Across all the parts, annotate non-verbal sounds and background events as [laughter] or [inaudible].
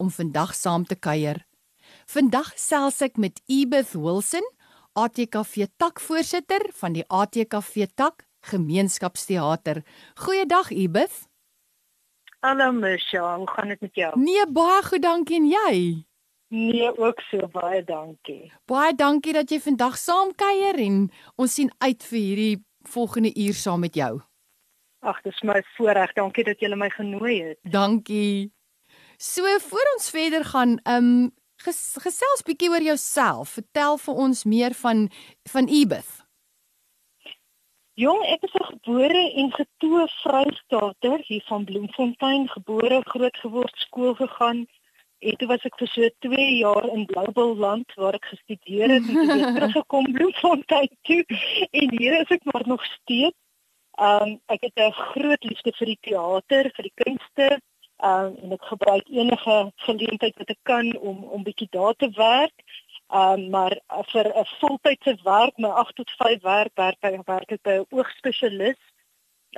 om vandag saam te kuier. Vandag gesels ek met Ebeth Wilson, ATKV takvoorsitter van die ATKV tak Gemeenskapsteater. Goeiedag Ebeth. Hallo Misha, hoe gaan dit met jou? Nee, baie goed, dankie en jy? Nee, ook so baie dankie. Baie dankie dat jy vandag saam kuier en ons sien uit vir hierdie volgende uur saam met jou. Ag, dit is my voorreg. Dankie dat jy my genooi het. Dankie. So voor ons verder gaan, ehm um, ges, gesels bietjie oor jouself. Vertel vir ons meer van van Ebeth. Jong, ek is gebore en getoe Vrystater hier van Bloemfontein, gebore, grootgeword, skool gegaan. En toe was ek vir so 2 jaar in Bloubilland waar ek gestudeer het en toe weer [laughs] teruggekom Bloemfontein toe. En hier is ek maar nog steeds. Um ek het 'n groot liefde vir die teater, vir die kunste, um, en ek gebruik enige geleentheid wat ek kan om om bietjie daar te werk. Um, maar vir 'n voltydse werk, my 8 tot 5 werk, werk ek werk ek by 'n oogspesialis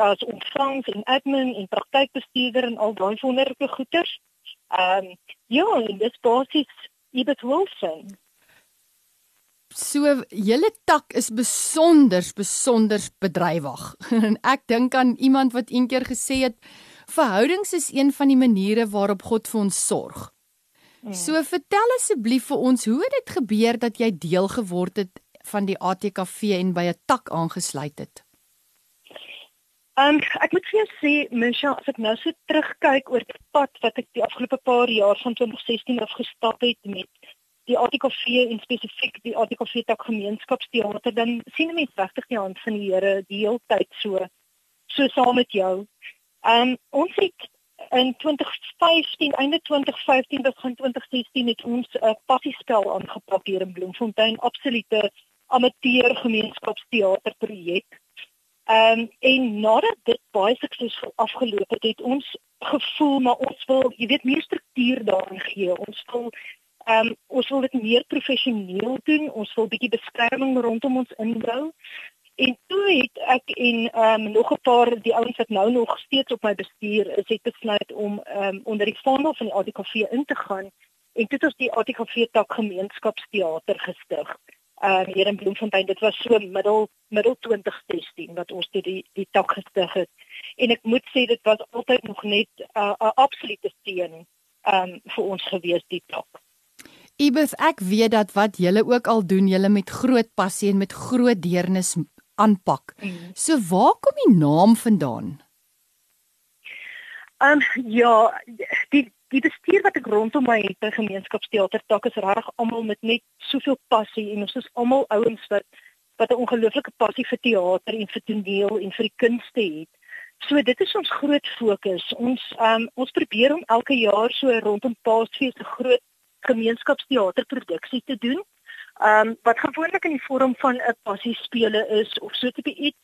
as ontvangs en admin en praktykbestuurder en al daai wonderlike goeders. Ehm um, ja, en dis basies Ebert Wilson. So julle tak is besonder besonder bedrywig. [laughs] en ek dink aan iemand wat eendag gesê het Verhoudings is een van die maniere waarop God vir ons sorg. Ja. So vertel asseblief vir ons hoe het dit gebeur dat jy deel geword het van die ATKV en by 'n tak aangesluit het? Um, ek moet vir jou sê, Misha, as ek nou so terugkyk oor die pad wat ek die afgelope paar jaar van 2016 af gestap het met die ATKV en spesifiek die ATKV tak gemeenskapsteater, dan sien 'n mens regtig die hand van die Here die hele tyd so so saam met jou. Ehm um, ons het in 2015, einde 2015 begin 2016 het ons 'n uh, passiespel aangepak hier in Bloemfontein, absolute amateur gemeenskapsteater projek. Ehm um, en nadat dit baie suksesvol afgeloop het, het ons gevoel maar ons wil, jy weet, meer struktuur daarin gee. Ons wil ehm um, ons wil dit meer professioneel doen. Ons wil bietjie beskerming rondom ons inbou. En toe het ek en ehm um, nog 'n paar die ouens wat nou nog steeds op my bestuur is, het besluit om ehm um, onder die vaandel van die ATKV in te gaan en dit is die ATKV tak gemeenskapsteater gestig. Ehm um, hier in Bloemfontein, dit was so middel middel 2016 wat ons dit die die tak gestig het. En ek moet sê dit was altyd nog net 'n uh, absolute steun ehm um, vir ons gewees die tak. Ibeth, ek weet dat wat julle ook al doen, julle met groot passie en met groot deernis aanpak. Mm. So waar kom die naam vandaan? Ehm um, ja, die die bestuur wat ek rondom my het by gemeenskapsteater tak is regtig almal met net soveel passie en ons is almal ouens wat wat 'n ongelooflike passie vir teater en vir toneel en vir die kunste het. So dit is ons groot fokus. Ons ehm um, ons probeer om elke jaar so rondom Paasfees 'n groot gemeenskapsteaterproduksie te doen. Ehm um, wat gewoonlik in die vorm van 'n passiespele is of so tipe iets.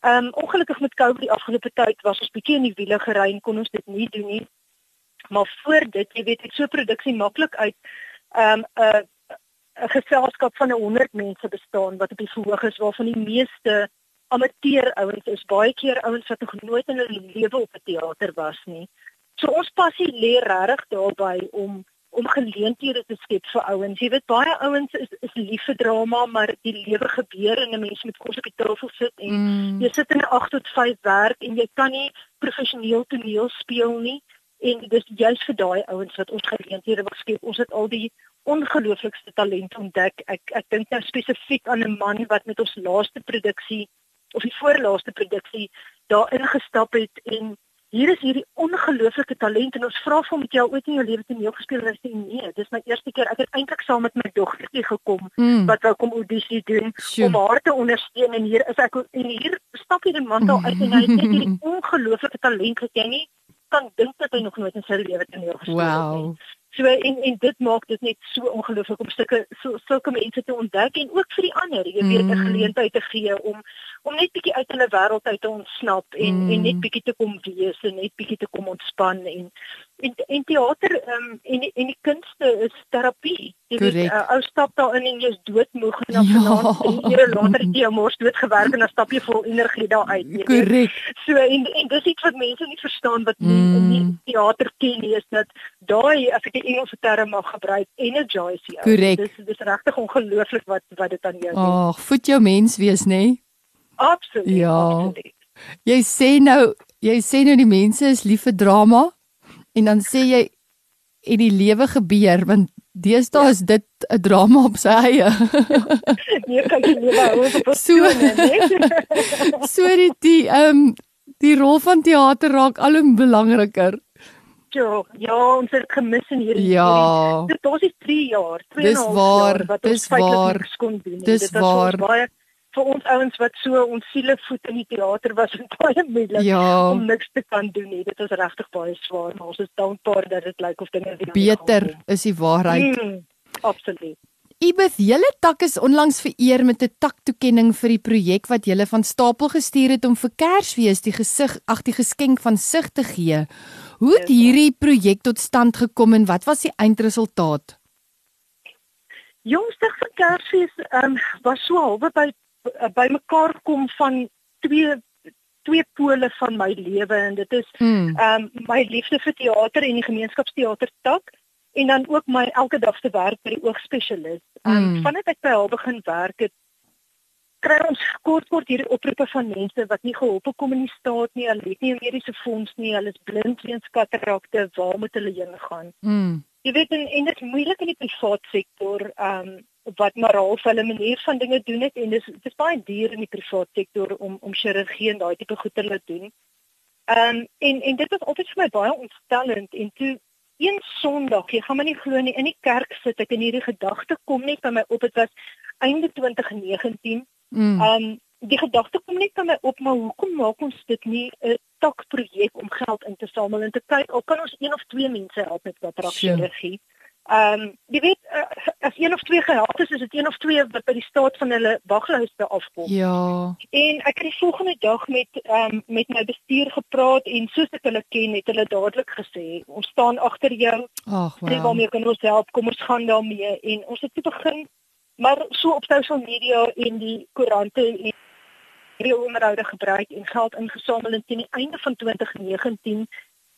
Ehm um, ongelukkig met COVID die afgelope tyd was ons bietjie in die wiele gery en kon ons dit nie doen nie. Maar voor dit, jy weet, het so produksie maklik uit ehm um, 'n 'n geselskap van 100 mense bestaan wat op die verhoog is waarvan die meeste amateur ouens is, baie keer ouens wat nog nooit in hulle lewe op 'n teater was nie. So ons passie lê regtig daarbey om om geleenthede te skep vir ouens. Jy weet baie ouens is is lief vir drama, maar die lewe gebeur en 'n mens moet kos op die tafel sit en mm. jy sit in 'n 8 tot 5 werk en jy kan nie professioneel toneel speel nie. En dis juist vir daai ouens wat ons geleenthede wil skep. Ons het al die ongelooflikste talent ontdek. Ek ek dink nou spesifiek aan 'n man wat met ons laaste produksie of die voorlaaste produksie daar ingestap het en hier is hierdie ongelooflike talent en ons vra vir hom met jou ooit in jou lewe toneel gespeel en hy sê nee, dis my eerste keer. Ek het eintlik saam met my dogtertjie gekom mm. wat wou kom audisie doen sure. om haar te ondersteun en hier is ek en hier stap hier 'n man daar uit en hy het net hierdie ongelooflike talent wat jy nie kan dink dat hy nog nooit in sy lewe toneel gespeel wow. het nie. So en en dit maak dit net so ongelooflik om sulke so, sulke mense te ontdek en ook vir die ander, jy weet, 'n Mm. geleentheid te gee om om net bietjie uit hulle wêreld uit te ontsnap en Mm. en net bietjie te kom wees en net bietjie te kom ontspan en en, en teater um, en die- en die kunste is terapie. Jy weet, Korrek. 'n ou stap daarin en jy's doodmoeg en dan Ja. vanaand 3 ure later het jy jou mors doodgewerk en dan stap jy vol energie daar uit. weet. Korrek. So en en dis iets wat mense nie verstaan wat nie Mm. in die teater ken nie is dat daai as ek die Engelse term mag gebruik energize jou. Korrek. Dis dis regtig ongelooflik wat wat dit aan jou doen. Ag, voed jou mens wees, nê? Nee? Absoluut. Ja. Absoluut. Jy sê nou, jy sê nou die mense is lief vir drama en dan sê jy en die lewe gebeur want deesdae Ja. is dit 'n drama op sy eie. [laughs] Nee, kan jy nie wou op [laughs] So. [laughs] so die die ehm um, die rol van teater raak al hoe belangriker. Ja, ja, ons het gemis in hierdie Ja. Dit was die 3 jaar, 2 Dis waar, jaar wat ons feitelik kon doen. dis Dit waar. baie vir ons ouens wat so ons siele voet in die teater was en [laughs] baie moeilik Ja. om niks te kan doen nie. Dit was regtig baie swaar, maar ons is dankbaar dat dit lyk of dinge weer Beter is die waarheid. Mm, absoluut. Ibeth, julle tak is onlangs vereer met 'n taktoekenning vir die projek wat julle van stapel gestuur het om vir Kersfees die gesig ag die geskenk van sig te gee. Hoe het hierdie projek tot stand gekom en wat was die eindresultaat? Jongstig vir Kersfees um, was so halwe by by mekaar kom van twee twee pole van my lewe en dit is Mm. ehm um, my liefde vir teater en die gemeenskapsteater tak en dan ook my elke dag se werk by die oogspesialis. Ehm um, Mm. vanaf ek by haar begin werk het kry ons kort kort hierdie oproepe van mense wat nie geholpe kom in die staat nie, hulle het nie 'n mediese fonds nie, hulle is blind weens katarakte, waar moet hulle heen gaan? Mm. Jy weet en, en dit is moeilik in die privaat sektor ehm um, wat maar half hulle manier van dinge doen het en dis dis baie duur in die privaat sektor om om chirurgie en daai tipe goed te laat doen. Ehm um, en en dit was altyd vir my baie ontstellend en toe een Sondag, jy gaan my nie glo nie, in die kerk sit ek en hierdie gedagte kom net by my op. Dit was einde 2019. Mm. Ehm um, die gedagte kom net by my op, maar hoekom maak ons dit nie 'n takprojek om geld in te samel en te kyk of kan ons een of twee mense help met katarakchirurgie? Ehm um, jy weet uh, as een of twee gehelp is, is dit een of twee wat by die staat van hulle waglyste afkom. Ja. En ek het die volgende dag met ehm um, met my bestuur gepraat en soos ek hulle ken, het hulle dadelik gesê, ons staan agter jou, Ag, sê wow. waarmee kan ons help? Kom ons gaan daarmee en ons het toe begin maar so op social media en die koerante en hierdie onderhoude gebruik en geld ingesamel en teen die einde van 2019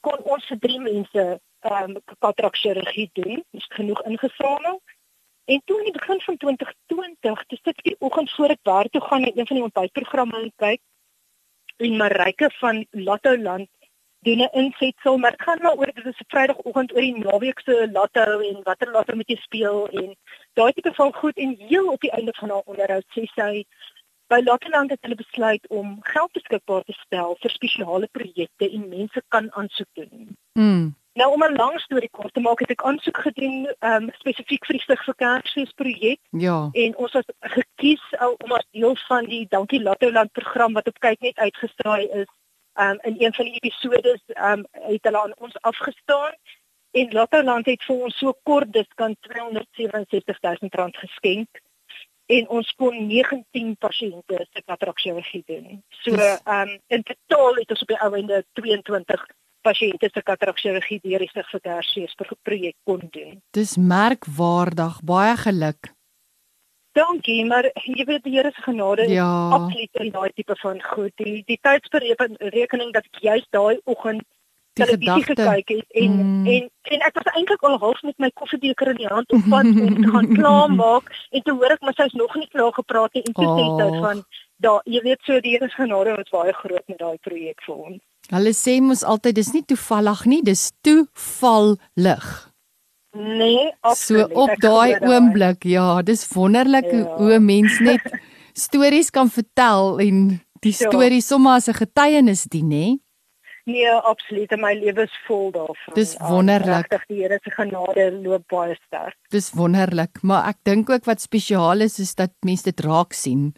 kon ons vir drie mense ehm um, katarakchirurgie doen. Ons het genoeg ingesamel. En toe in die begin van 2020, dis dit die oggend voor ek werk toe gaan en een van die ontbytprogramme kyk en Marike van Lotto Land doen 'n insetsel, maar dit gaan maar oor dit is 'n Vrydagoggend oor die naweek se lotto en watter lotto moet jy speel en daai tipe van goed en heel op die einde van haar onderhoud sê sy by Lottoland het hulle besluit om geld beskikbaar te stel vir spesiale projekte en mense kan aansoek doen. Mm. Nou om 'n lang storie kort te maak, het ek aansoek gedoen um, spesifiek vir die Stig vir Kersfees projek Ja. en ons was gekies om as deel van die Dankie Lottoland program wat op kyk net uitgestraai is. Um, in een van die episodes um, het hulle aan ons afgestaan en Lottoland het vir ons so kort diskant 267000 rand geskenk en ons kon 19 pasiënte se katarakchirurgie doen. So Dis- um, in totaal het ons op die ou einde 22 pasiënte se katarakchirurgie deur die Kersfees pro- projek kon doen. Dis merkwaardig. Baie geluk. Dankie, maar jy weet die Here se genade is Ja. absoluut in daai tipe van goed. Die die tydsberekening dat ek juist daai oggend televisie gedagte. gekyk het en Mm. en en ek was eintlik al half met my koffiebeker in die hand op pad om te gaan [laughs] klaarmaak en toe hoor ek maar sy's nog nie klaar gepraat nie en toe sê sy Oh. van daar jy weet so die Here se genade was baie groot met daai projek vir ons. Hulle sê mos altyd dis nie toevallig nie, dis toevallig. Nee, So absoluut. op ek daai oomblik, ja, dis wonderlik Ja. hoe 'n mens net [laughs] stories kan vertel en die Ja. storie sommer as 'n getuienis dien, hè? Nee, absoluut. En my lewe is vol daarvan. Dis Um, wonderlik. Regtig, die Here se genade loop baie sterk. Dis wonderlik, maar ek dink ook wat spesiaal is is dat mense dit raak sien.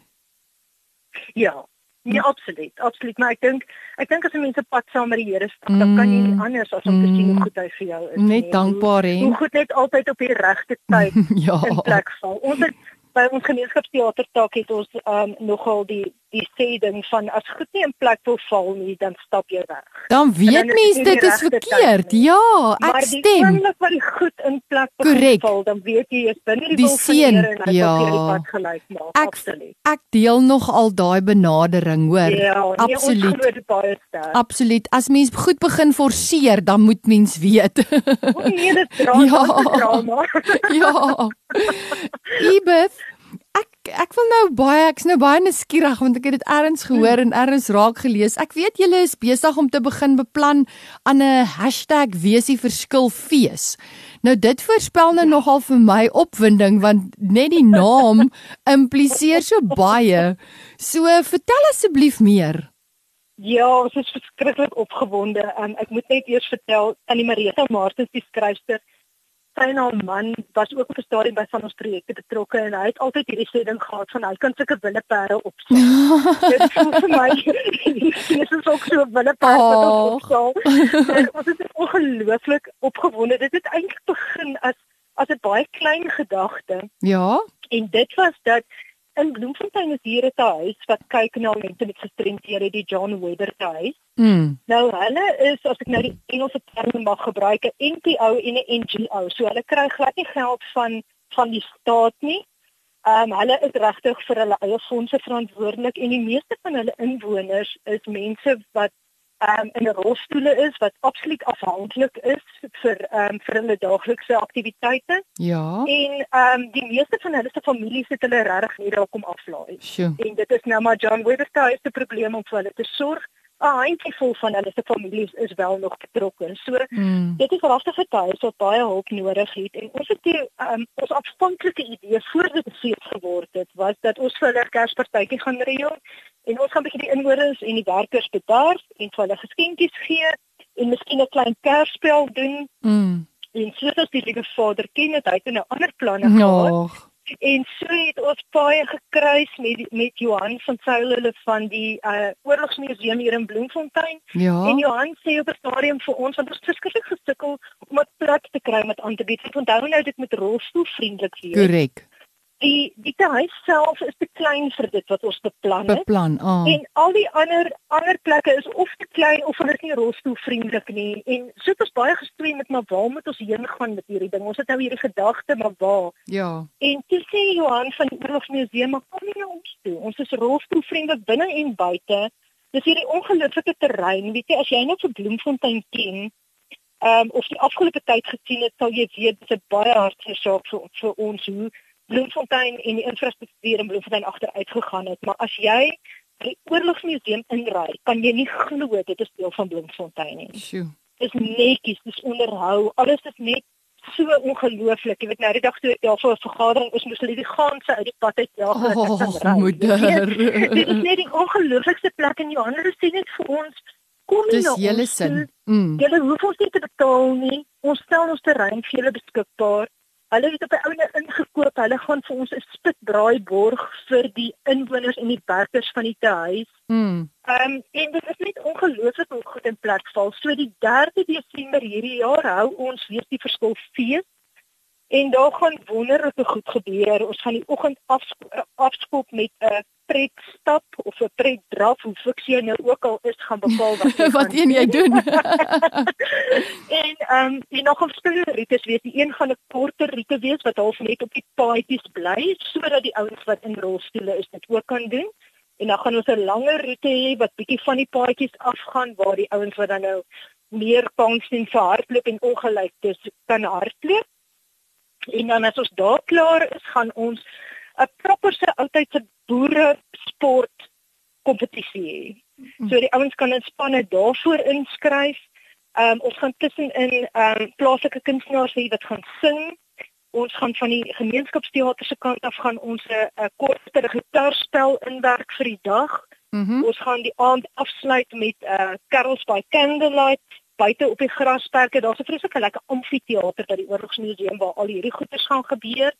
Ja. Nee, absoluut, absoluut, maar ek dink ek dink as 'n mens 'n pad saam met die Here stap, mm. dan kan jy nie anders as om te sien hoe mm. goed hy vir jou is nie. Net dankbaar hè. Hoe goed net altyd op die regte tyd [laughs] ja. in plek val. Ons het by ons gemeenskapsteater tak het ons um, nogal die die sê ding van as goed nie in plek wil val nie dan stap jy weg. Dan weet mens dit is verkeerd. Ja, ek maar stem. Maar die oomblik wat jy goed in plek wil val, dan weet jy jy's binne die, die wil van die Here en hy ja. wil die pad gelyk maak. Ek, Absoluut. Ek deel nog al daai benadering, hoor. Ja, nee, Absoluut. Baie sterk. Absoluut. As mens goed begin forceer, dan moet mens weet. O nee, dit drama. [laughs] Ja. drama. [laughs] ja. Ibeth Ek ek wil nou baie ek's nou baie nuuskierig want ek het dit eers gehoor en eers raak gelees. Ek weet julle is besig om te begin beplan aan 'n #wesieverskilfees. Nou dit voorspel nou nogal vir my opwinding want net die naam [laughs] impliseer so baie. So vertel asseblief meer. Ja, ons is verskriklik opgewonde. Um, ek moet net eers vertel aan die Marita Martens die skryfster sy en haar man was ook op 'n stadium by van ons projekte betrokke en hy het altyd hierdie sê ding gehad van hy kan sulke willeperde opstel. [laughs] Dit voel vir my dis is ook so 'n willeperd wat ons opstel. Ons is ongelooflik opgewonde. Dit het eintlik begin as as 'n baie klein gedagte. Ja. En dit was dat in Bloemfontein is hier 'n huis wat kyk na mense met gestremthede, die John Webber huis. Mm. Nou hulle is as ek nou die Engelse term mag gebruik, 'n NPO en 'n NGO. So hulle kry glad nie geld van van die staat nie. Ehm um, hulle is regtig vir hulle eie fondse verantwoordelik en die meeste van hulle inwoners is mense wat um, in 'n rolstoele is wat absoluut afhanklik is vir um, vir hulle daaglikse aktiwiteite. Ja. En ehm um, die meeste van hulle se families het hulle regtig nie daar kom aflaai. Sure. En dit is nou maar John Webber se probleem om vir hulle te sorg 'n handjevol van hulle se families is wel nog betrokke. So mm. dit is regtig getuie wat baie hulp nodig het en ons het die um, ons afsonderlike idee voor dit beseer geword het was dat ons vir hulle Kerspartytjie gaan reël en ons gaan bietjie die inwoners en die werkers bedaar en vir hulle geskenkies gee en miskien 'n klein Kersspel doen. Mm. En soos die lieve Vader ken het hy het 'n ander planne gehad. Oh. En so het ons baie gekruis met met Johan van Sail hulle van die uh Oorlogsmuseum hier in Bloemfontein. Ja. En Johan sê op 'n stadium vir ons want ons het verskriklik gesukkel om 'n plek te kry met aan te bied. Onthou nou dit met rolstoelvriendelik wees. Korrek die die huis self is te klein vir dit wat ons beplan het. Beplan. Oh. En al die ander ander plekke is of te klein of hulle is nie rolstoelvriendelik nie. En so het ons baie gestree met maar waar moet ons heen gaan met hierdie ding? Ons het nou hierdie gedagte maar waar? Ja. En toe sê Johan van die Oorlogsmuseum, maar kom nie na ons toe. Ons is rolstoelvriendelik binne en buite. Dis hierdie ongelooflike terrein. Weet jy, as jy nou vir Bloemfontein ken, ehm um, of die afgelope tyd gesien het, sal jy weet dit is 'n baie hartseer saak vir, vir ons hoe Bloemfontein en die infrastruktuur in Bloemfontein agteruit gegaan het, maar as jy die oorlogsmuseum inry, kan jy nie glo dit is deel van Bloemfontein nie. Sjoe. Dis netjies, dis onderhou, alles is net so ongelooflik. Jy weet nou die dag toe ja vir 'n vergadering ons moes hulle die ganse uit die pad uit jaag oh, moeder. Dit is net die ongelooflikste plek in Johannesburg sien dit vir ons. Kom nie nou. Dis julle sin. Mm. Julle hoef ons nie te betaal nie. Ons stel ons terrein vir julle beskikbaar. Hulle het op 'n ouene ingekoop. Hulle gaan vir ons 'n spitbraai borg vir die inwoners en die werkers van die huis. Mm. Ehm um, en dit is net ongelooflik hoe goed in plek val. So die 3de Desember hierdie jaar hou ons weer die verskil fees. En daar gaan wonderlike goed gebeur. Ons gaan die oggend afskop met 'n uh, pret stap of 'n pret draf hoe fiksie nou ook al is gaan bepaal wat jy [laughs] wat een jy doen. [laughs] en ehm um, die nog verskillende rites weet die een gaan 'n korter rite wees wat half net op die paadjies bly sodat die ouens wat in rolstoele is dit ook kan doen. En dan gaan ons 'n langer rite hê wat bietjie van die paadjies afgaan waar die ouens wat dan nou meer kans sien vir hardloop en ongelyktes kan hardloop. En dan as ons daar klaar is, gaan ons 'n properse oudtydse boere sport kompetisie hê. Mm. So die ouens kan in spanne daarvoor inskryf. Ehm um, ons gaan tussenin ehm um, plaaslike kunstenaars hê wat gaan sing. Ons gaan van die gemeenskapsteater se kant af gaan ons 'n korter gitaarspel inwerk vir die dag. Mm -hmm. Ons gaan die aand afsluit met 'n uh, carols by candlelight buite op die grasperke. Daar's 'n vreeslike lekker amfitheater by die Oorlogsmuseum waar al hierdie goeders gaan gebeur.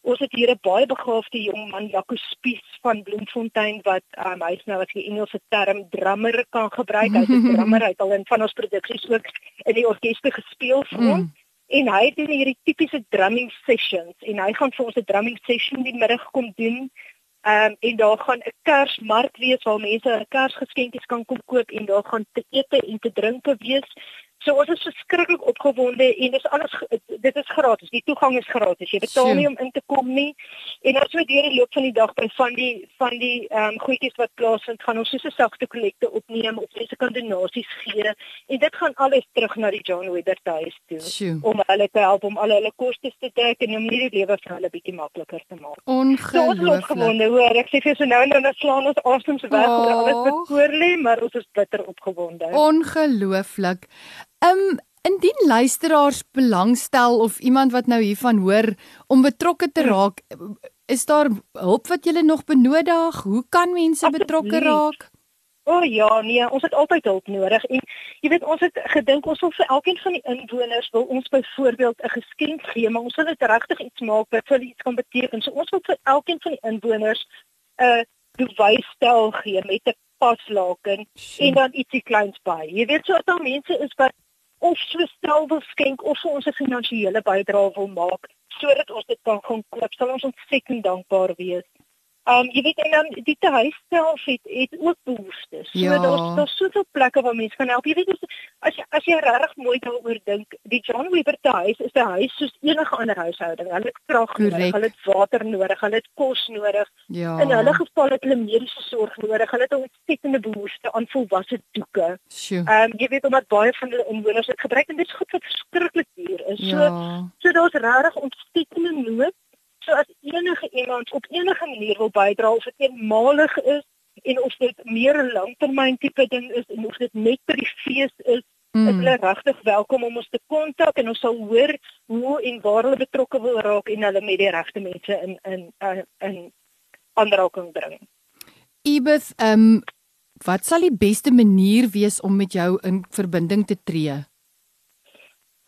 Ons het hier 'n baie begaafde jong man, Jaco Spies van Bloemfontein wat um, hy nou as jy Engelse term drummer kan gebruik. Hy's 'n drummer, hy het al in van ons produksies ook in die orkeste gespeel vir ons. Mm. En hy doen hierdie tipiese drumming sessions en hy gaan vir ons 'n drumming session die middag kom doen. Ehm um, en daar gaan 'n Kersmark wees waar mense 'n Kersgeskenkies kan kom koop en daar gaan te ete en te drinke wees. So ons is verskriklik opgewonde en dis alles dit is gratis. Die toegang is gratis. Jy betaal nie om in te kom nie. En as jy deur die loop van die dag by van die van die ehm um, goedjies wat plaasvind, gaan ons so 'n sagte kollekte opneem of mense kan donasies gee en dit gaan alles terug na die John Webber huis toe Sjoe. om hulle te help om al hulle kostes te dek en om hierdie lewe vir hulle bietjie makliker te maak. Ongelooflik. So hoor, ek sê vir so nou en dan slaan ons asems weg oh. oor alles wat voor lê, maar ons is bitter opgewonde. Ongelooflik. Ehm um, indien luisteraars belangstel of iemand wat nou hiervan hoor om betrokke te raak, is daar hulp wat jy nog benodig? Hoe kan mense betrokke raak? O oh, ja, nee, ons het altyd hulp nodig en jy weet ons het gedink ons wil vir elkeen van die inwoners wil ons byvoorbeeld 'n geskenk gee, maar ons wil dit regtig iets maak wat vir iets kan beteken. So ons wil vir elkeen van die inwoners 'n uh, bewysstel gee met 'n paslaken en dan ietsie kleins by. Jy weet so dat mense is wat of so stel wil skenk of vir ons 'n finansiële bydrae wil maak sodat ons dit kan gaan koop, sal ons ontsettend dankbaar wees. Um jy weet en dan die huis self het het ook behoeftes. So ja. daar's daar's soveel plekke waar mense kan help. Jy weet as jy as jy regtig mooi daaroor dink, die John Weber huis is 'n huis soos enige ander huishouding. Hulle het krag nodig, hulle het water nodig, hulle het kos nodig. Ja. In hulle geval het hulle mediese sorg nodig. Hulle het 'n ontsettende behoefte aan volwasse doeke. Um jy weet omdat baie van hulle inwoners dit gebruik en dit is goed vir verskriklik duur is. So ja. so daar's regtig ontsettende nood So as enige iemand op enige manier wil bydra of dit eenmalig is en of dit meer 'n langtermyn tipe ding is en of dit net vir die fees is, mm. is hulle regtig welkom om ons te kontak en ons sal hoor hoe en waar hulle betrokke wil raak en hulle met die regte mense in in in, in aanraking bring. Ibeth, ehm um, wat sal die beste manier wees om met jou in verbinding te tree?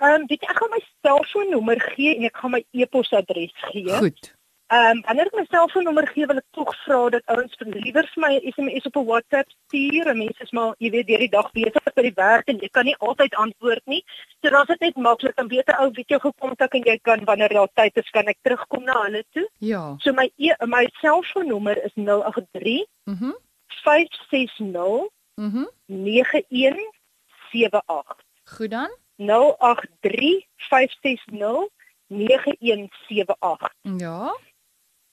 Ehm um, dit ek gaan my selfoonnommer gee en ek gaan my e-posadres gee. Goed. Ehm um, wanneer ek my selfoonnommer gee, wil ek tog vra dat ouens vir liewer vir my 'n SMS op 'n WhatsApp stuur. Mense is maar, jy weet, deur die dag besig by die werk en jy kan nie altyd antwoord nie. So dan is dit net maklik om beter ou video gekontak en jy kan wanneer daar tyd is, kan ek terugkom na hulle toe. Ja. So my e my selfoonnommer is 083 Mhm. Mm 560 Mhm. Mm 9178. Goed dan. 0835609178. Ja.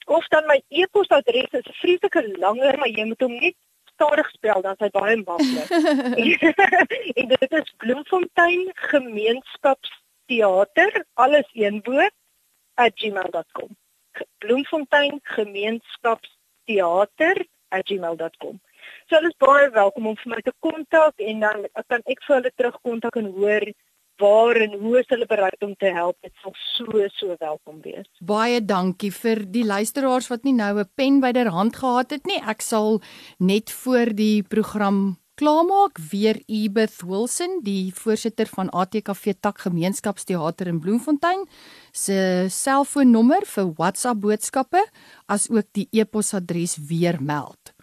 Of dan my e-posadres is vreeslike langer, maar jy moet hom net stadig spel dan sy baie maklik. [laughs] [laughs] en dit is Bloemfontein Gemeenskapsteater, alles een woord @gmail.com. Bloemfontein Gemeenskapsteater@gmail.com. So hulle is baie welkom om vir my te kontak en dan kan ek vir hulle terugkontak en hoor waar en hoe is hulle bereid om te help. Dit sal so so welkom wees. Baie dankie vir die luisteraars wat nie nou 'n pen byderhand gehad het nie. Ek sal net voor die program klaarmaak weer Ebeth Wilson, die voorsitter van ATKV Tak Gemeenskapsteater in Bloemfontein, se selfoonnommer vir WhatsApp boodskappe as ook die e-posadres weer meld.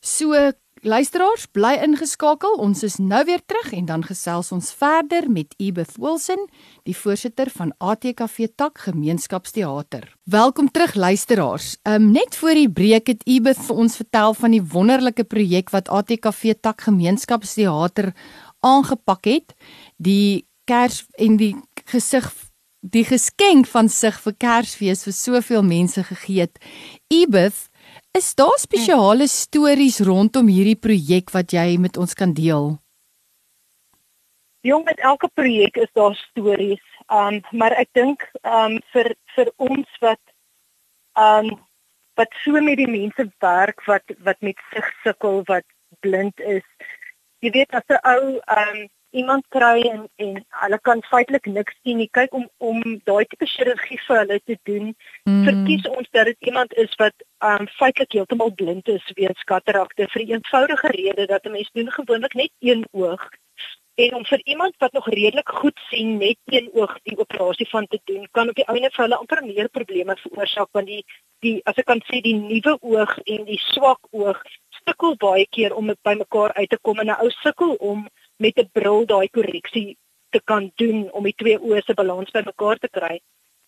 So luisteraars, bly ingeskakel. Ons is nou weer terug en dan gesels ons verder met Ebeth Wilson, die voorsitter van ATKV Tak Gemeenskapsteater. Welkom terug luisteraars. Um net voor die breek het Ebeth vir ons vertel van die wonderlike projek wat ATKV Tak Gemeenskapsteater aangepak het. Die Kers en die gesig die geskenk van sig vir Kersfees vir soveel mense gegee het. Ebeth Is daar spesiale stories rondom hierdie projek wat jy met ons kan deel? Jong, met elke projek is daar stories. Um maar ek dink um vir vir ons wat um wat so met die mense werk wat wat met sig sukkel, wat blind is. Jy weet as 'n ou um iemand kry en en hulle kan feitelik niks sien nie. Kyk om om daai tipe chirurgie vir hulle te doen, mm. verkies ons dat dit iemand is wat um feitelik heeltemal blind is weens katarakte vir die eenvoudige rede dat 'n mens doen gewoonlik net een oog En om vir iemand wat nog redelik goed sien net een oog die operasie van te doen, kan op die einde vir hulle amper meer probleme veroorsaak want die die as ek kan sê die nuwe oog en die swak oog sukkel baie keer om dit bymekaar uit te kom en 'n ou sukkel om met 'n bril daai korreksie te kan doen om die twee oë se balans bymekaar te kry.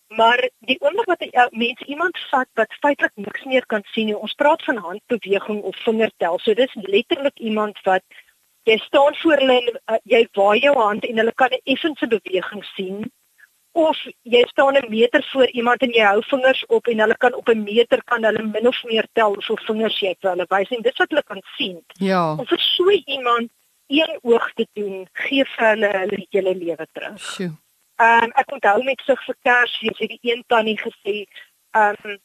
Maar die oomblik wat 'n uh, mens iemand vat wat feitelik niks meer kan sien nie, ons praat van handbeweging of vingertel. So dis letterlik iemand wat jy staan voor hulle en uh, jy waai jou hand en hulle kan 'n effense beweging sien of jy staan 'n meter voor iemand en jy hou vingers op en hulle kan op 'n meter kan hulle min of meer tel hoeveel vingers jy het hulle wys en dit wat hulle kan sien. Ja. Om vir so iemand een oog te doen, gee vir hulle hulle hele lewe terug. Sjoe. Ehm um, ek onthou met sig vir Kersfees het die een tannie gesê, ehm um,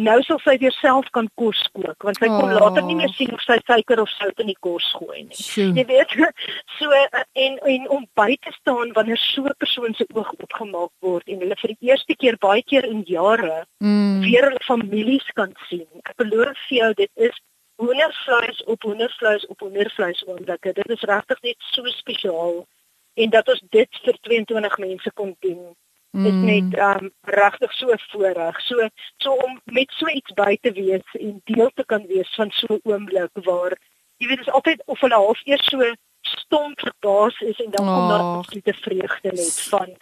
nou sal sy weer self kan kos kook want sy kon Oh. later nie meer sien of sy suiker of sout in die kos gooi nie. Sjoe. Jy weet, [laughs] so eh, en en om by te staan wanneer so 'n persoon se oog opgemaak word en hulle vir die eerste keer baie keer in jare Mm. weer hulle families kan sien. Ek beloof vir jou dit is hoendervleis op hoendervleis op hoendervleis oomblikke. Dit is regtig net so spesiaal en dat ons dit vir 22 mense kon doen is Mm. net um regtig so voorreg. So so om met so iets by te wees en deel te kan wees van so 'n oomblik waar jy weet is altyd of hulle half eers so stom verbaas is en dan kom daar absolute vreugde net van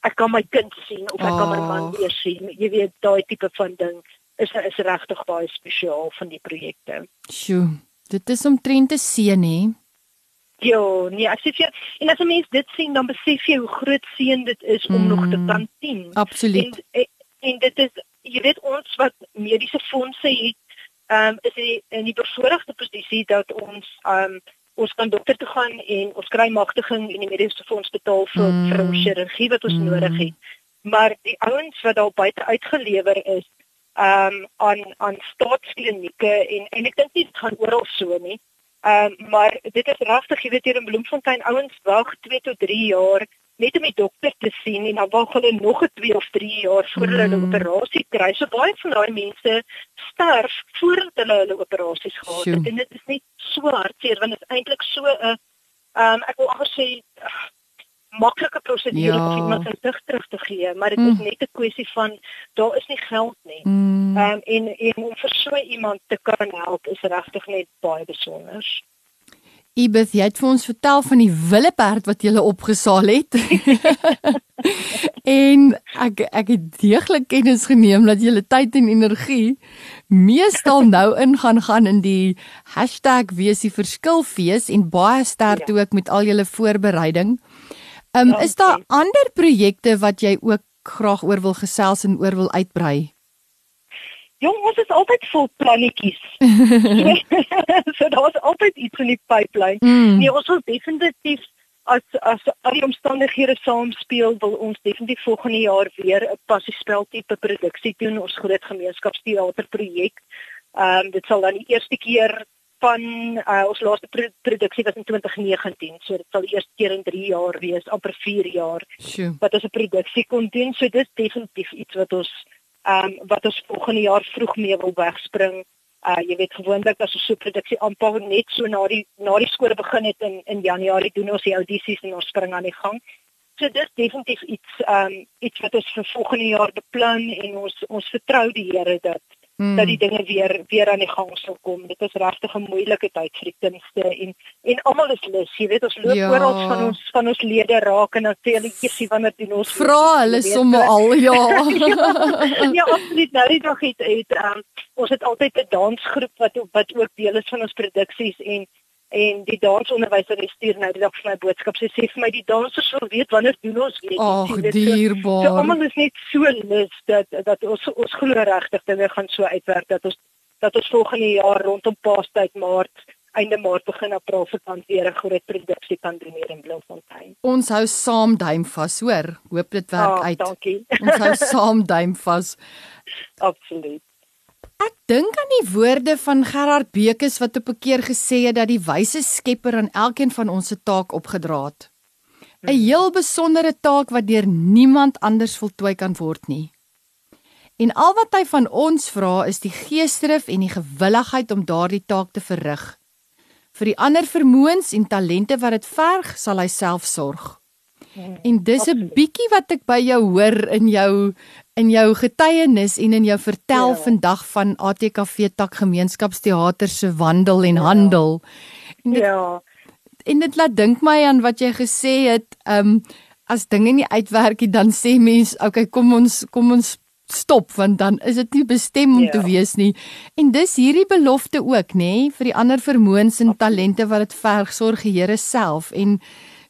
ek kan my kind sien of ek kan my man weer sien. Jy weet daai tipe van ding is is regtig baie spesiaal van die projekte. Sjoe. Dit is omtrent te seën hè. Ja, nee, vir jou, en as 'n mens dit sien dan besef jy hoe groot seën dit is om Mm. nog te kan sien. Absoluut. En, en dit is jy weet ons wat mediese fondse het, ehm um, is die, in die bevoordeelde posisie dat ons ehm um, ons kan dokter toe gaan en ons kry magtiging en die mediese fonds betaal vir Mm. vir ons chirurgie wat ons Mm. nodig het. Maar die ouens wat daar buite uitgelewer is um, aan aan staatsklinieke en en ek dink dit gaan oral so nie. Ehm um, maar dit is regtig, jy weet hier in Bloemfontein ouens wag 2 tot 3 jaar net om die dokter te sien en dan wag hulle nog 'n 2 of 3 jaar voordat hulle 'n Mm. operasie kry. So baie van daai mense sterf voordat hulle hulle operasies gehad het en dit is net so hartseer want dit is eintlik so 'n ehm um, ek wil amper sê maklike prosedure Ja. om iemand sy sig terug te gee, maar dit is Mm. net 'n kwessie van daar is nie geld nie. Mm. Ehm um, en en om vir so iemand te kan help is regtig net baie besonder. Ibeth, jy het vir ons vertel van die willeperd wat jy opgesaal het. [laughs] en ek ek het deeglik kennis geneem dat jy tyd en energie meestal [laughs] nou in gaan gaan in die #weesieverskilfees en baie sterk Ja. ook met al julle voorbereiding. Ehm um, is daar Dankie. ander projekte wat jy ook graag oor wil gesels en oor wil uitbrei? Jong, ons is altyd vol plannetjies. [laughs] [laughs] so daar's altyd iets in die pipeline. Mm. Nee, ons wil definitief as as al die omstandighede saamspeel, wil ons definitief volgende jaar weer 'n passiespel tipe produksie doen, ons groot gemeenskapsteaterprojek. Ehm um, dit sal dan die eerste keer van uh, ons laaste pro produksie was in 2019, so dit sal eerste keer in 3 jaar wees, amper 4 jaar Sjoe. wat ons 'n produksie kon doen. So dis definitief iets wat ons ehm um, wat ons volgende jaar vroeg mee wil wegspring. Uh jy weet gewoonlik as ons so 'n produksie aanpak net so na die na die skole begin het in in Januarie doen ons die audisies en ons spring aan die gang. So dis definitief iets ehm um, iets wat ons vir volgende jaar beplan en ons ons vertrou die Here dat Mm. dat die dinge weer weer aan die gang sal kom. Dit is regtig 'n moeilike tyd vir die kunste en en almal is lus, jy weet ons loop Ja. oral van ons van ons lede raak en dan sê hulle jessie wanneer doen ons Vra hulle sommer so- al, ja. [laughs] ja, absoluut. Nou die dag het het um, ons het altyd 'n dansgroep wat wat ook deel is van ons produksies en en die dansonderwyser stuur nou die dag vir my boodskap. Sy sê vir my die dansers wil weet wanneer doen ons weer. Ag, weet, so- So dierbaar. almal is net so lus dat dat ons ons glo regtig dinge gaan so uitwerk dat ons dat ons volgende jaar rondom Paastyd Maart einde Maart begin April vakant weer 'n groot produksie kan doen hier in Bloemfontein. Ons hou saam duim vas, hoor. Hoop dit werk Ah, uit. dankie. Ons hou [laughs] saam duim vas. Absoluut. Ek dink aan die woorde van Gerard Bekes wat op 'n keer gesê het dat die wyse Skepper aan elkeen van ons se taak opgedra het. 'n Heel besondere taak wat deur niemand anders voltooi kan word nie. En al wat hy van ons vra is die geesdrif en die gewilligheid om daardie taak te verrig. vir die ander vermoëns en talente wat dit verg, sal hy self sorg. Hmm, En dis 'n bietjie wat ek by jou hoor in jou in jou getuienis en in jou vertel Ja. vandag van ATKV Tak Gemeenskapsteater se wandel en Ja. handel. En dit, Ja. en dit laat dink my aan wat jy gesê het, ehm um, as dinge nie uitwerk nie, dan sê mens, okay, kom ons kom ons stop want dan is dit nie bestem om Ja. te wees nie. En dis hierdie belofte ook, nê, nee, vir die ander vermoëns en talente wat dit verg, sorg die Here self en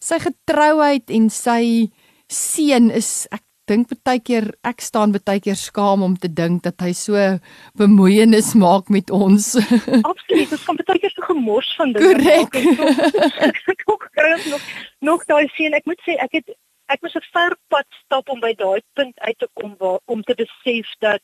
sy getrouheid en sy seën is ek dink baie keer ek staan baie keer skaam om te dink dat hy so bemoeienis maak met ons. [laughs] Absoluut, ons kan baie keer so gemors van dinge. Korrek. Ek ook [laughs] kry nog nog daai sien. Ek moet sê ek het ek moes 'n ver pad stap om by daai punt uit te kom waar om te besef dat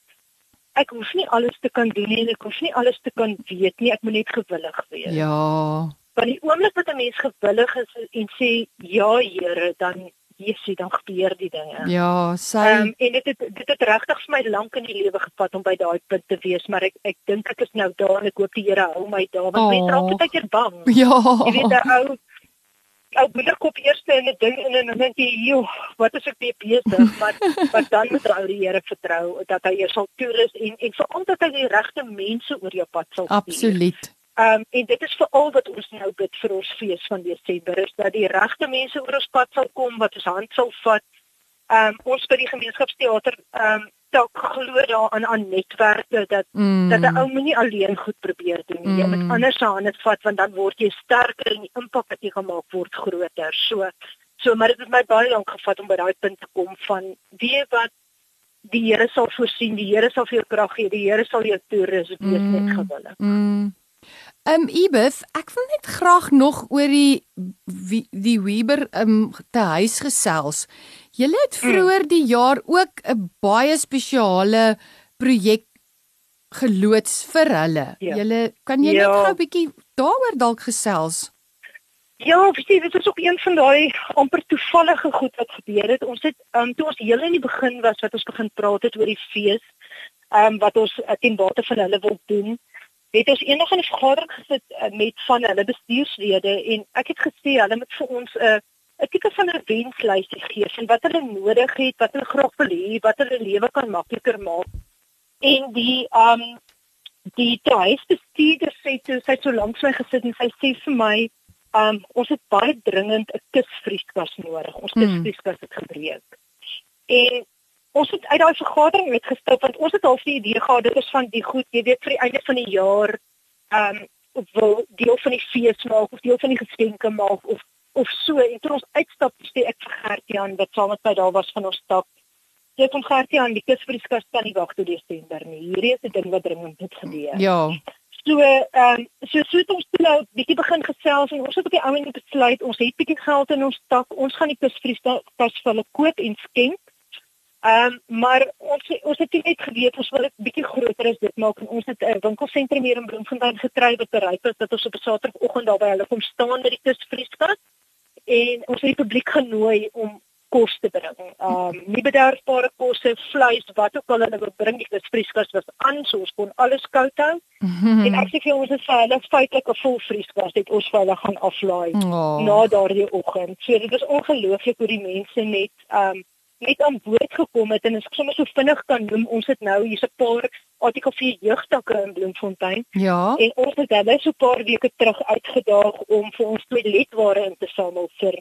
ek hoef nie alles te kan doen nie en ek hoef nie alles te kan weet nie. Ek moet net gewillig wees. ja. Want die oomblik wat 'n mens gewillig is en sê ja Here, dan Jesusie dan gebeur die dinge. Ja, sy um, en dit het dit het regtig vir my lank in die lewe gevat om by daai punt te wees, maar ek ek dink ek is nou daar en ek hoop die Here hou my daar want Oh. mense raak baie keer bang. [laughs] ja. Jy weet 'n ou ou moederkop eers in 'n ding in en dan dink jy, "Joe, wat is ek mee besig?" [laughs] maar maar dan moet jy ou die Here vertrou dat hy jou sal toerus en en veral dat hy die regte mense oor jou pad sal stuur. Absoluut. Ehm um, en dit is veral wat ons nou bid vir ons fees van Desember is dat die regte mense oor ons pad sal kom wat ons hand sal vat. Ehm um, ons by die gemeenskapsteater ehm um, dalk glo daaraan aan netwerke dat Mm. dat 'n ou moenie alleen goed probeer doen nie. Jy Mm. moet ander se hande vat want dan word jy sterker en die impak wat jy gemaak word groter. So so maar dit het my baie lank gevat om by daai punt te kom van weet wat die Here sal voorsien, die Here sal vir jou krag gee, die Here sal jou toerus wees Mm. net gewillig. Mm. Ehm um, Ibeth, ek wil net graag nog oor die wie, die Weber ehm um, te huis gesels. Julle het Mm. vroeër die jaar ook 'n baie spesiale projek geloods vir hulle. Ja. Julle kan jy net Ja. gou 'n bietjie daaroor dalk gesels? Ja, verstaan, dit is ook een van daai amper toevallige goed wat gebeur het. Ons het um, toe ons heel in die begin was wat ons begin praat het oor die fees, ehm um, wat ons uh, ten bate van hulle wil doen, het ons eendag in 'n vergadering gesit uh, met van hulle bestuurslede en ek het gesê hulle moet vir ons 'n uh, 'n tipe van 'n wenslysie gee van wat hulle nodig het, wat hulle graag wil hê, wat hulle lewe kan makliker maak. En die um, die huisbestuurder sê toe sy het so lank my gesit en sy sê vir my Um ons het baie dringend 'n kusvrieskas nodig. Ons Mm. kusvrieskas het gebreek. En ons het uit daai vergadering uitgestap want ons het al die idee gehad dit is van die goed, jy weet vir die einde van die jaar um wil deel van die fees maak of deel van die geskenke maak of of so en toe ons uitstap sê ek vir Gertiaan wat saam met my daar was van ons stap. Jy kom Gertiaan die kusvrieskas kan nie wag tot Desember nie. Hierdie is 'n ding wat dringend moet gebeur. Ja. So ehm so so het ons toe nou bietjie begin gesels en ons het op die ou en besluit ons het bietjie geld in ons tak. Ons gaan die kusvrieskas vir hulle koop en skenk. Ehm um, maar ons ons het net geweet ons wil dit bietjie groter as dit maak en ons het 'n winkelsentrum hier in Bloemfontein gekry wat bereik is dat ons op 'n Saterdagoggend daar by hulle kom staan met die kusvrieskas en ons het die publiek genooi om kos te bring. Ehm um, nie bederfbare kosse, vleis, wat ook al hulle wil bring. Die kusvrieskas was aan, so ons kon alles koud hou. En ek sê vir ons is hulle feitelik 'n vol vrieskas het ons vir hulle gaan aflaai Oh. na daardie oggend. So dit is ongelooflik hoe die mense net um net aan boord gekom het en as ek sommer so vinnig kan noem, ons het nou hier's 'n paar artikel 4 jeugtakke in Bloemfontein Ja. en ons het hulle so 'n paar weke terug uitgedaag om vir ons toiletware in te samel vir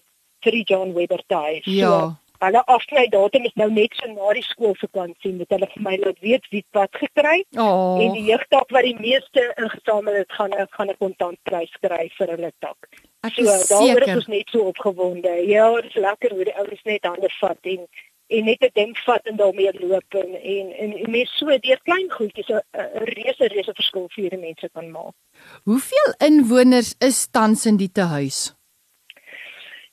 vir die John Webber Day. Ja. Hulle afsny datum is nou net so na die skoolvakansie met hulle vir my laat weet wie wat gekry Oh. en die jeugtak wat die meeste ingesamel het gaan gaan 'n kontantprys kry vir hulle tak. Ek So is daaroor is seker. ons net so opgewonde. Ja, dit is lekker hoe die ouens net hande vat en en net 'n ding vat en daarmee loop en en, en, en mense so deur klein goedjies 'n reuse reuse verskil vir hierdie mense kan maak. Hoeveel inwoners is tans in die tehuis?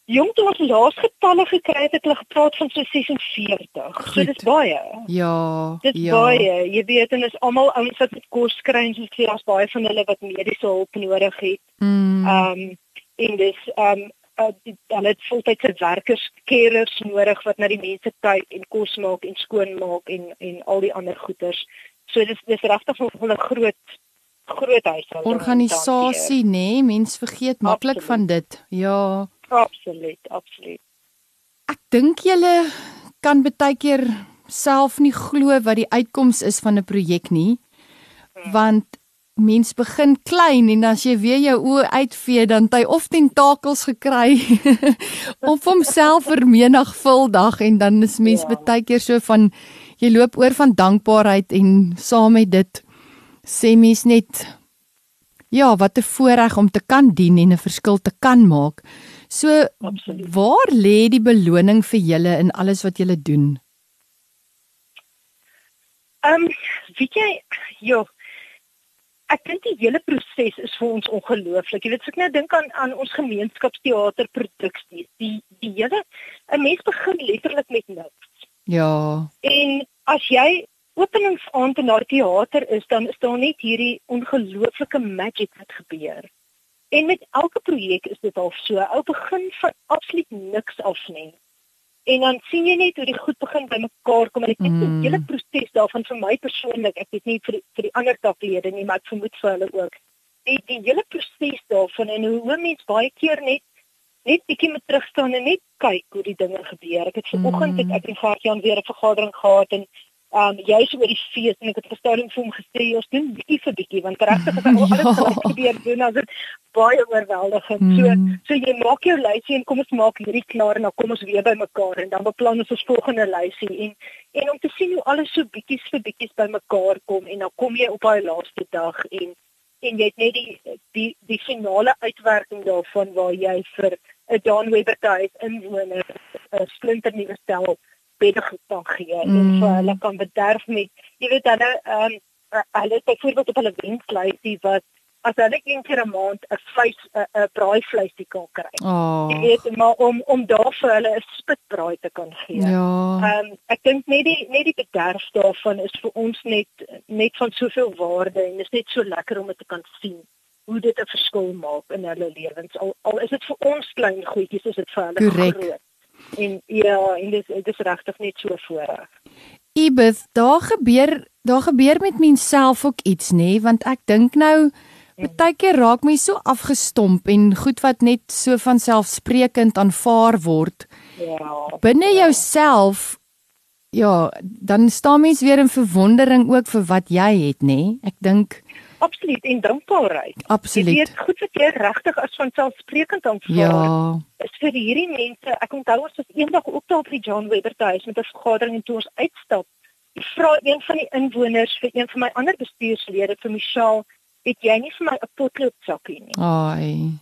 Jong toe ons laas getalle gekry het, het hulle gepraat van so 46. Goed. So dis baie. Ja. Dit ja. baie. Jy weet en is almal ouens wat met kos kry en soos jy as baie van hulle wat mediese hulp nodig het. Mm. Ehm um, en dis ehm um, uh, die- hulle het voltydse werkers, carers nodig wat na die mense kyk en kos maak en skoon maak en en al die ander goeders. So dis dis regtig nog 'n groot groot huishouding. Organisasie, nê? Nee, mens vergeet maklik van dit. Ja. Absoluut, absoluut. Ek dink julle kan baie keer self nie glo wat die uitkoms is van 'n projek nie. Want mens begin klein en as jy weer jou oë uitvee dan hy of tentakels gekry [laughs] of homself vermenigvuldig en dan is mens ja. baie keer so van jy loop oor van dankbaarheid en saam met dit sê mens net ja wat 'n voorreg om te kan dien en 'n verskil te kan maak. So Absoluut. waar lê die beloning vir julle in alles wat julle doen? Ehm um, weet jy joh ek dink die hele proses is vir ons ongelooflik. Jy weet, as ek nou dink aan aan ons gemeenskapsteater produksie, die die hele 'n mens begin letterlik met niks. Ja. En as jy openingsaand in daardie teater is, dan is daar net hierdie ongelooflike magic wat gebeur. En met elke projek is dit al so. Ou begin van absoluut niks af nie. En dan sien jy net hoe die goed begin bymekaar kom en ek dink mm. die hele proses daarvan vir my persoonlik, ek weet nie vir die, vir die ander taklede nie, maar ek vermoed vir hulle ook. Die die hele proses daarvan en hoe mense baie keer net net bietjie met terugstaan en net kyk hoe die dinge gebeur. Ek het vanoggend mm. ek het Gert-Jan weer 'n vergadering gehad en um juis oor die fees en ek het verstaan vir hom gesê ons doen bietjie vir bietjie want regtig as al alles [laughs] ja. gebeur doen as dit baie oorweldigend. Mm. So so jy maak jou lysie en kom ons maak hierdie klaar en dan kom ons weer by mekaar en dan beplan ons ons volgende lysie en en om te sien hoe alles so bietjies vir bietjies by mekaar kom en dan kom jy op daai laaste dag en en jy het net die die die finale uitwerking daarvan waar jy vir 'n Don Weber tuis inwoner 'n splinter nuwe stel bedde kan gee mm. en vir hulle kan bederf met jy weet hulle ehm um, hulle het byvoorbeeld op hulle wenslysie wat as hulle een keer 'n maand 'n vleis 'n braaivleisie kan kry. Oh. Jy weet maar om om daarvoor hulle 'n spitbraai te kan gee. Ja. Ehm um, ek dink net die net die bederf daarvan is vir ons net net van soveel waarde en dit is net so lekker om dit te kan sien hoe dit 'n verskil maak in hulle lewens. Al al is dit vir ons klein goedjies, is dit vir hulle Correct. groot. En ja, en dit dit is regtig net so voorreg. Ibeth, daar gebeur daar gebeur met menself ook iets nê, nee? want ek dink nou baie keer raak my so afgestomp en goed wat net so van selfsprekend aanvaar word. Ja. Binne ja. jouself ja, dan staan mens weer in verwondering ook vir wat jy het nê. Nee? Ek dink absoluut en dankbaarheid. Absoluut. Jy weet goed jy regtig as van selfsprekend aanvaar. Ja. Is vir hierdie mense, ek onthou ons was eendag op daar by John Weber huis met 'n vergadering en toe ons uitstap, vra een van die inwoners vir een van my ander bestuurslede vir Michelle, "Het jy nie vir my 'n potloodsak nie?" Ai.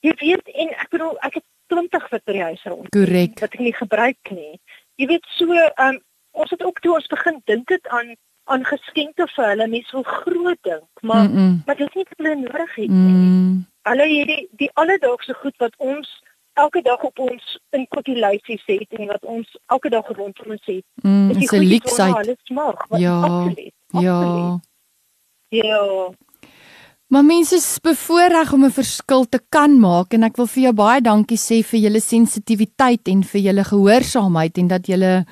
Jy weet en ek bedoel ek het 20 vir die huis rond. Korrek. Wat ek nie gebruik nie. Jy weet so, um, ons het ook toe ons begin dink dit aan aan geskenke vir hulle mense wil groot dink, maar mm -mm. maar dit is nie wat hulle nodig het nie. Mm. Hulle het die die alledaagse goed wat ons elke dag op ons in kotielysies het en wat ons elke dag rondom ons het. Mm, is die leksheid. Ja. Absoluut, ja. absoluut. Ja. Ja. Maar mense is bevoorreg om 'n verskil te kan maak en ek wil vir jou baie dankie sê vir julle sensitiwiteit en vir julle gehoorsaamheid en dat julle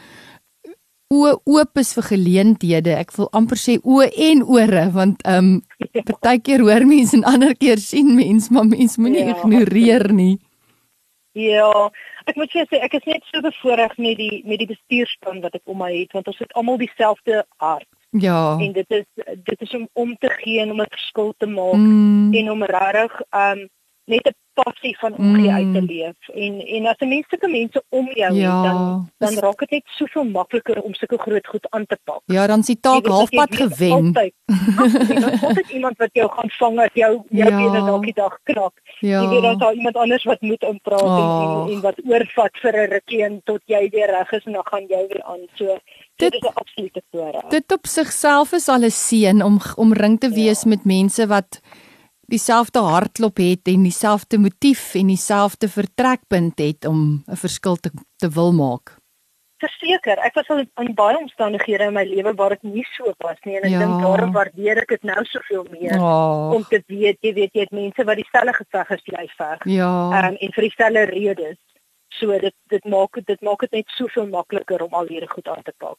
oë oop is vir geleenthede. Ek wil amper sê oë en ore want ehm um, [laughs] partykeer hoor mense en ander keer sien mense, maar mense moenie ja, ignoreer nie. Ja, ek moet sê ek is net so bevoorreg met die met die bestuurspan wat ek om my het want ons het almal dieselfde hart. Ja. En dit is dit is om om te gee en om 'n verskil te maak mm. en om regtig ehm um, net 'n passie van om mm. uit te leef en en as 'n mens sulke mense om jou ja, het dan dan raak dit net soveel makliker om sulke groot goed aan te pak. Ja, dan sien taak halfpad gewen. Dan [laughs] kom dit iemand wat jou gaan vang as jou jou ja. bene dalk die dag krak. Ja. Jy weet dan daar iemand anders wat moet inpraat oh. en, en wat oorvat vir 'n rukkie en tot jy weer reg is en dan gaan jy weer aan. So dit, dit is 'n absolute voorreg. Dit op sigself is al 'n seën om omring te wees ja. met mense wat dieselfde hartklop het en dieselfde motief en dieselfde vertrekpunt het om 'n verskil te te wil maak. Verseker, ek was al in baie omstandighede in my lewe waar dit nie so was nie en ek ja. dink daarom waardeer ek dit nou soveel meer oh. om te weet jy weet jy het mense wat dieselfde geveg as jy veg. Ja. Um, en vir dieselfde redes. So dit dit maak dit maak dit net soveel makliker om al hierdie goed aan te pak.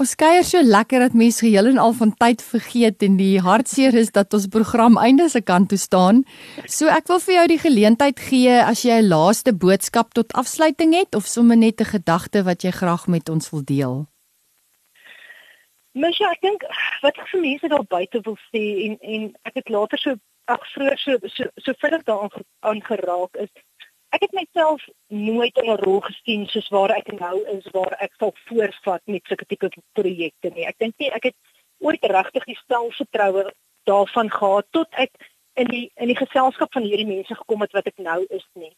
Ons kuier so lekker dat mense geheel en al van tyd vergeet en die hartseer is dat ons program einde se kant toe staan. So ek wil vir jou die geleentheid gee as jy 'n laaste boodskap tot afsluiting het of sommer net 'n gedagte wat jy graag met ons wil deel. Mens ja, ek dink wat ek vir mense daar buite wil sê en en ek het later so ag vroeër so so so vinnig daaraan aangeraak is ek het myself nooit in 'n rol gesien soos waar ek nou is waar ek sal voorvat met sulke tipe projekte nie. Ek dink nie ek het ooit regtig die selfvertroue daarvan gehad tot ek in die in die geselskap van hierdie mense gekom het wat ek nou is nie.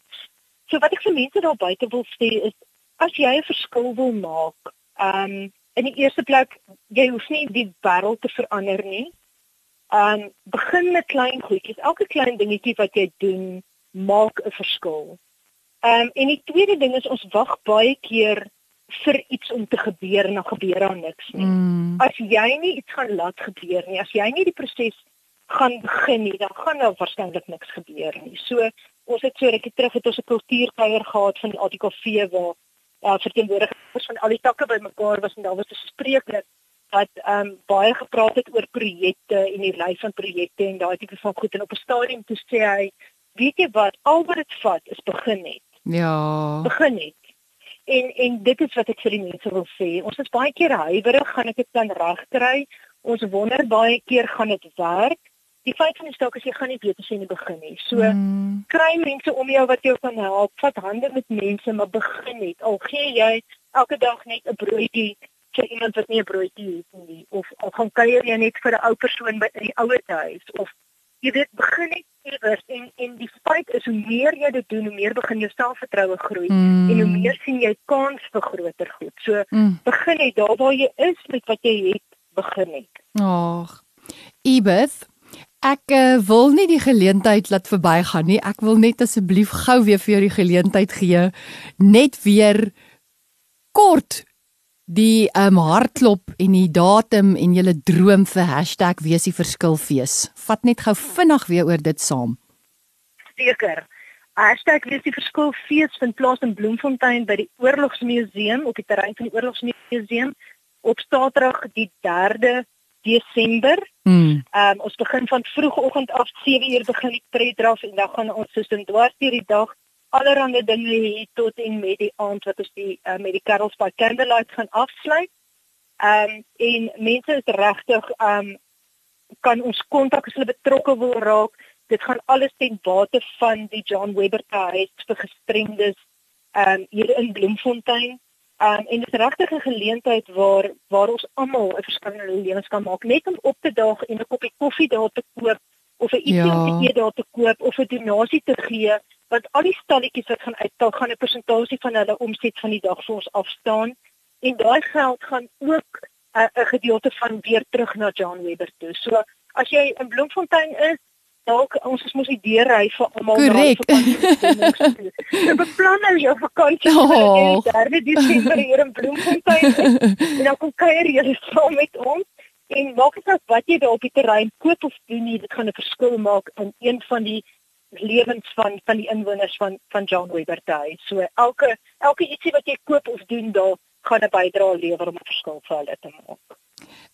So wat ek vir mense daar buite wil sê is as jy 'n verskil wil maak, ehm um, in die eerste plek jy hoef nie die wêreld te verander nie. Ehm um, begin met klein goedjies. Elke klein dingetjie wat jy doen maak 'n verskil. Ehm um, en die tweede ding is ons wag baie keer vir iets om te gebeur en dan gebeur daar niks nie. Mm. As jy nie iets gaan laat gebeur nie, as jy nie die proses gaan begin nie, dan gaan daar waarskynlik niks gebeur nie. So ons het so rukkie terug het ons 'n kultuurkuier gehad van die ATKV waar uh, verteenwoordigers van al die takke bymekaar was en daar was 'n spreker wat ehm um, baie gepraat het oor projekte en die lys van projekte en daai tipe van goed en op 'n stadium toe sê hy weet jy wat al wat dit vat is begin net. Ja. Begin net. En en dit is wat ek vir die mense wil sê. Ons is baie keer huiwerig, gaan ek dit dan regkry? Ons wonder baie keer gaan dit werk? Die feit van die saak is jy gaan nie weet as jy nie begin nie. So mm. kry mense om jou wat jou kan help. Vat hande met mense, maar begin net. Al gee jy elke dag net 'n broodjie vir iemand wat nie 'n broodjie het nie of al gaan kuier jy net vir 'n ou persoon by in die ouer huis of jy weet begin net iewers en en die feit is hoe meer jy dit doen hoe meer begin jou selfvertroue groei mm. en hoe meer sien jy kans vir groter goed. So mm. begin net daar waar jy is met wat jy het, begin net. Ag. Ebeth Ek uh, wil nie die geleentheid laat verbygaan nie. Ek wil net asseblief gou weer vir jou die geleentheid gee net weer kort die um, hartklop en die datum en julle droom vir #weesieverskilfees. Vat net gou vinnig weer oor dit saam. Seker. #weesieverskilfees vind plaas in Bloemfontein by die Oorlogsmuseum op die terrein van die Oorlogsmuseum op Saterdag die 3de Desember. Ehm um, ons begin van vroegoggend af 7:00 begin die predraf en dan gaan ons soos in dwars deur die dag allerlei dinge hier tot en met die aand wat ons die uh, met die Carols by Candlelight gaan afsluit. Ehm um, en mense is regtig ehm um, kan ons kontak as hulle betrokke wil raak. Dit gaan alles ten bate van die John Webber Huis vir gestremdes ehm um, hier in Bloemfontein. Ehm um, en dit is regtig 'n geleentheid waar waar ons almal 'n verskil in ons lewens kan maak net om op te daag en 'n koppie koffie daar te koop of 'n ietsie ja. om te eet daar te koop of 'n donasie te gee want al die stalletjies wat gaan uittel gaan 'n persentasie van hulle omset van die dag vir ons afstaan. En daai geld gaan ook 'n uh, gedeelte van weer terug na John Webber toe. So as jy in Bloemfontein is, dalk ons is mos die deur hy vir almal daar vir [laughs] beplan nou jou vakansie oh. vir die Desember hier in Bloemfontein en dan kom kuier jy saam met ons. En maak dit wat jy daar op die terrein koop of doen nie dit gaan 'n verskil maak in een van die lewens van van die inwoners van van John Webber Day. So elke elke ietsie wat jy koop of doen daar gaan 'n bydrae lewer om 'n verskil vir hulle te maak.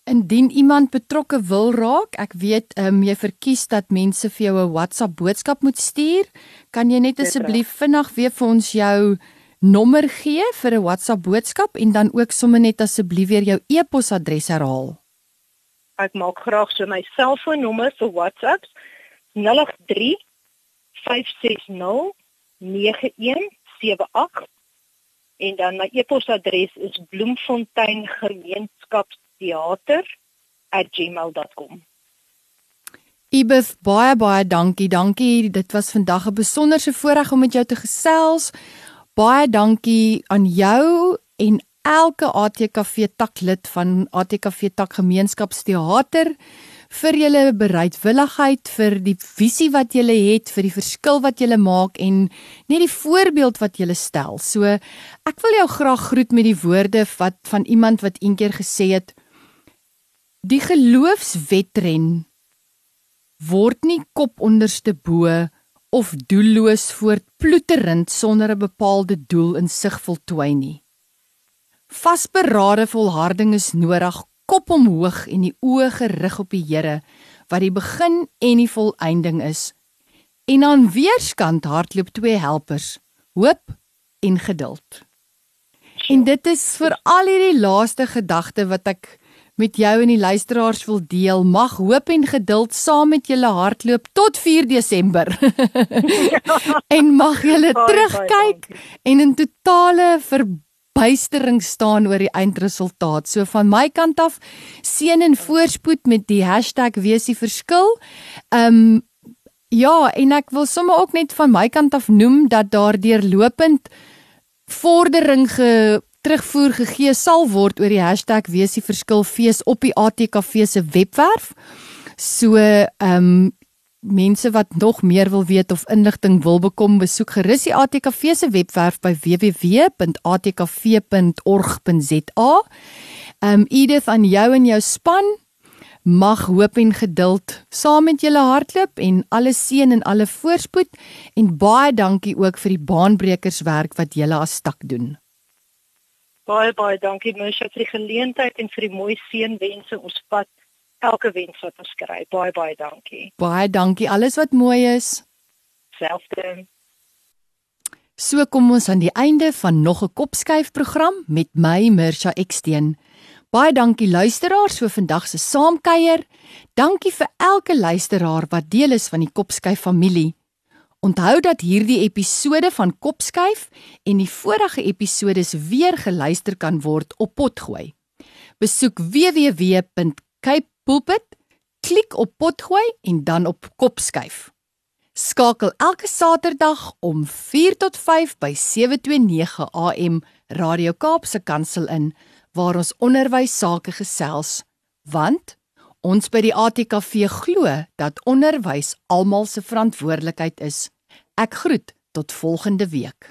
Indien iemand betrokke wil raak, ek weet um, jy verkies dat mense vir jou 'n WhatsApp boodskap moet stuur, kan jy net asseblief vinnig weer vir ons jou nommer gee vir 'n WhatsApp boodskap en dan ook sommer net asseblief weer jou e-posadres herhaal. Ek maak graag so my selfoonnommer vir WhatsApp 083 5609178 en dan my e-posadres is bloemfonteingemeenskapsteater@gmail.com. Ibeth baie baie dankie. Dankie. Dit was vandag 'n besonderse voorreg om met jou te gesels. Baie dankie aan jou en elke ATKV taklid van ATKV tak gemeenskapsteater vir julle bereidwilligheid, vir die visie wat julle het, vir die verskil wat julle maak en net die voorbeeld wat julle stel. So ek wil jou graag groet met die woorde wat van iemand wat eendag gesê het: Die geloofswetren word nie kop onderste bo of doelloos voortploeterend sonder 'n bepaalde doel in sig voltooi nie. Vasberade volharding is nodig, kop omhoog en die oë gerig op die Here wat die begin en die volëinding is. En aan weerskant hardloop twee helpers, hoop en geduld. En dit is vir al hierdie laaste gedagte wat ek met jou en die luisteraars wil deel. Mag hoop en geduld saam met julle hardloop tot 4 Desember. [laughs] en mag julle terugkyk en in totale verbuistering staan oor die eindresultaat. So van my kant af seën en voorspoed met die #weesieverskil. Um ja, en ek wil sommer ook net van my kant af noem dat daar deurlopend vordering ge terugvoer gegee sal word oor die #weesieverskilfees op die ATKV se webwerf. So ehm um, mense wat nog meer wil weet of inligting wil bekom, besoek gerus die ATKV se webwerf by www.atkv.org.za. Ehm um, Edith aan jou en jou span mag hoop en geduld saam met julle hardloop en alle seën en alle voorspoed en baie dankie ook vir die baanbrekerswerk wat julle as stak doen. Baie baie dankie Misha vir die geleentheid en vir die mooi seënwense ons pad elke wens wat ons kry. Baie baie dankie. Baie dankie. Alles wat mooi is. Selfde. So kom ons aan die einde van nog 'n kopskuif program met my Mirsha Eksteen. Baie dankie luisteraars vir vandag se saamkuier. Dankie vir elke luisteraar wat deel is van die Kopskuif familie. Onthou dat hierdie episode van Kopskuif en die vorige episodes weer geluister kan word op Potgooi. Besoek www.capepulpit, klik op Potgooi en dan op Kopskuif. Skakel elke Saterdag om 4 tot 5 by 729 AM Radio Kaapse Kansel in waar ons onderwys sake gesels want ons by die ATKV glo dat onderwys almal se verantwoordelikheid is. Ek groet tot volgende week.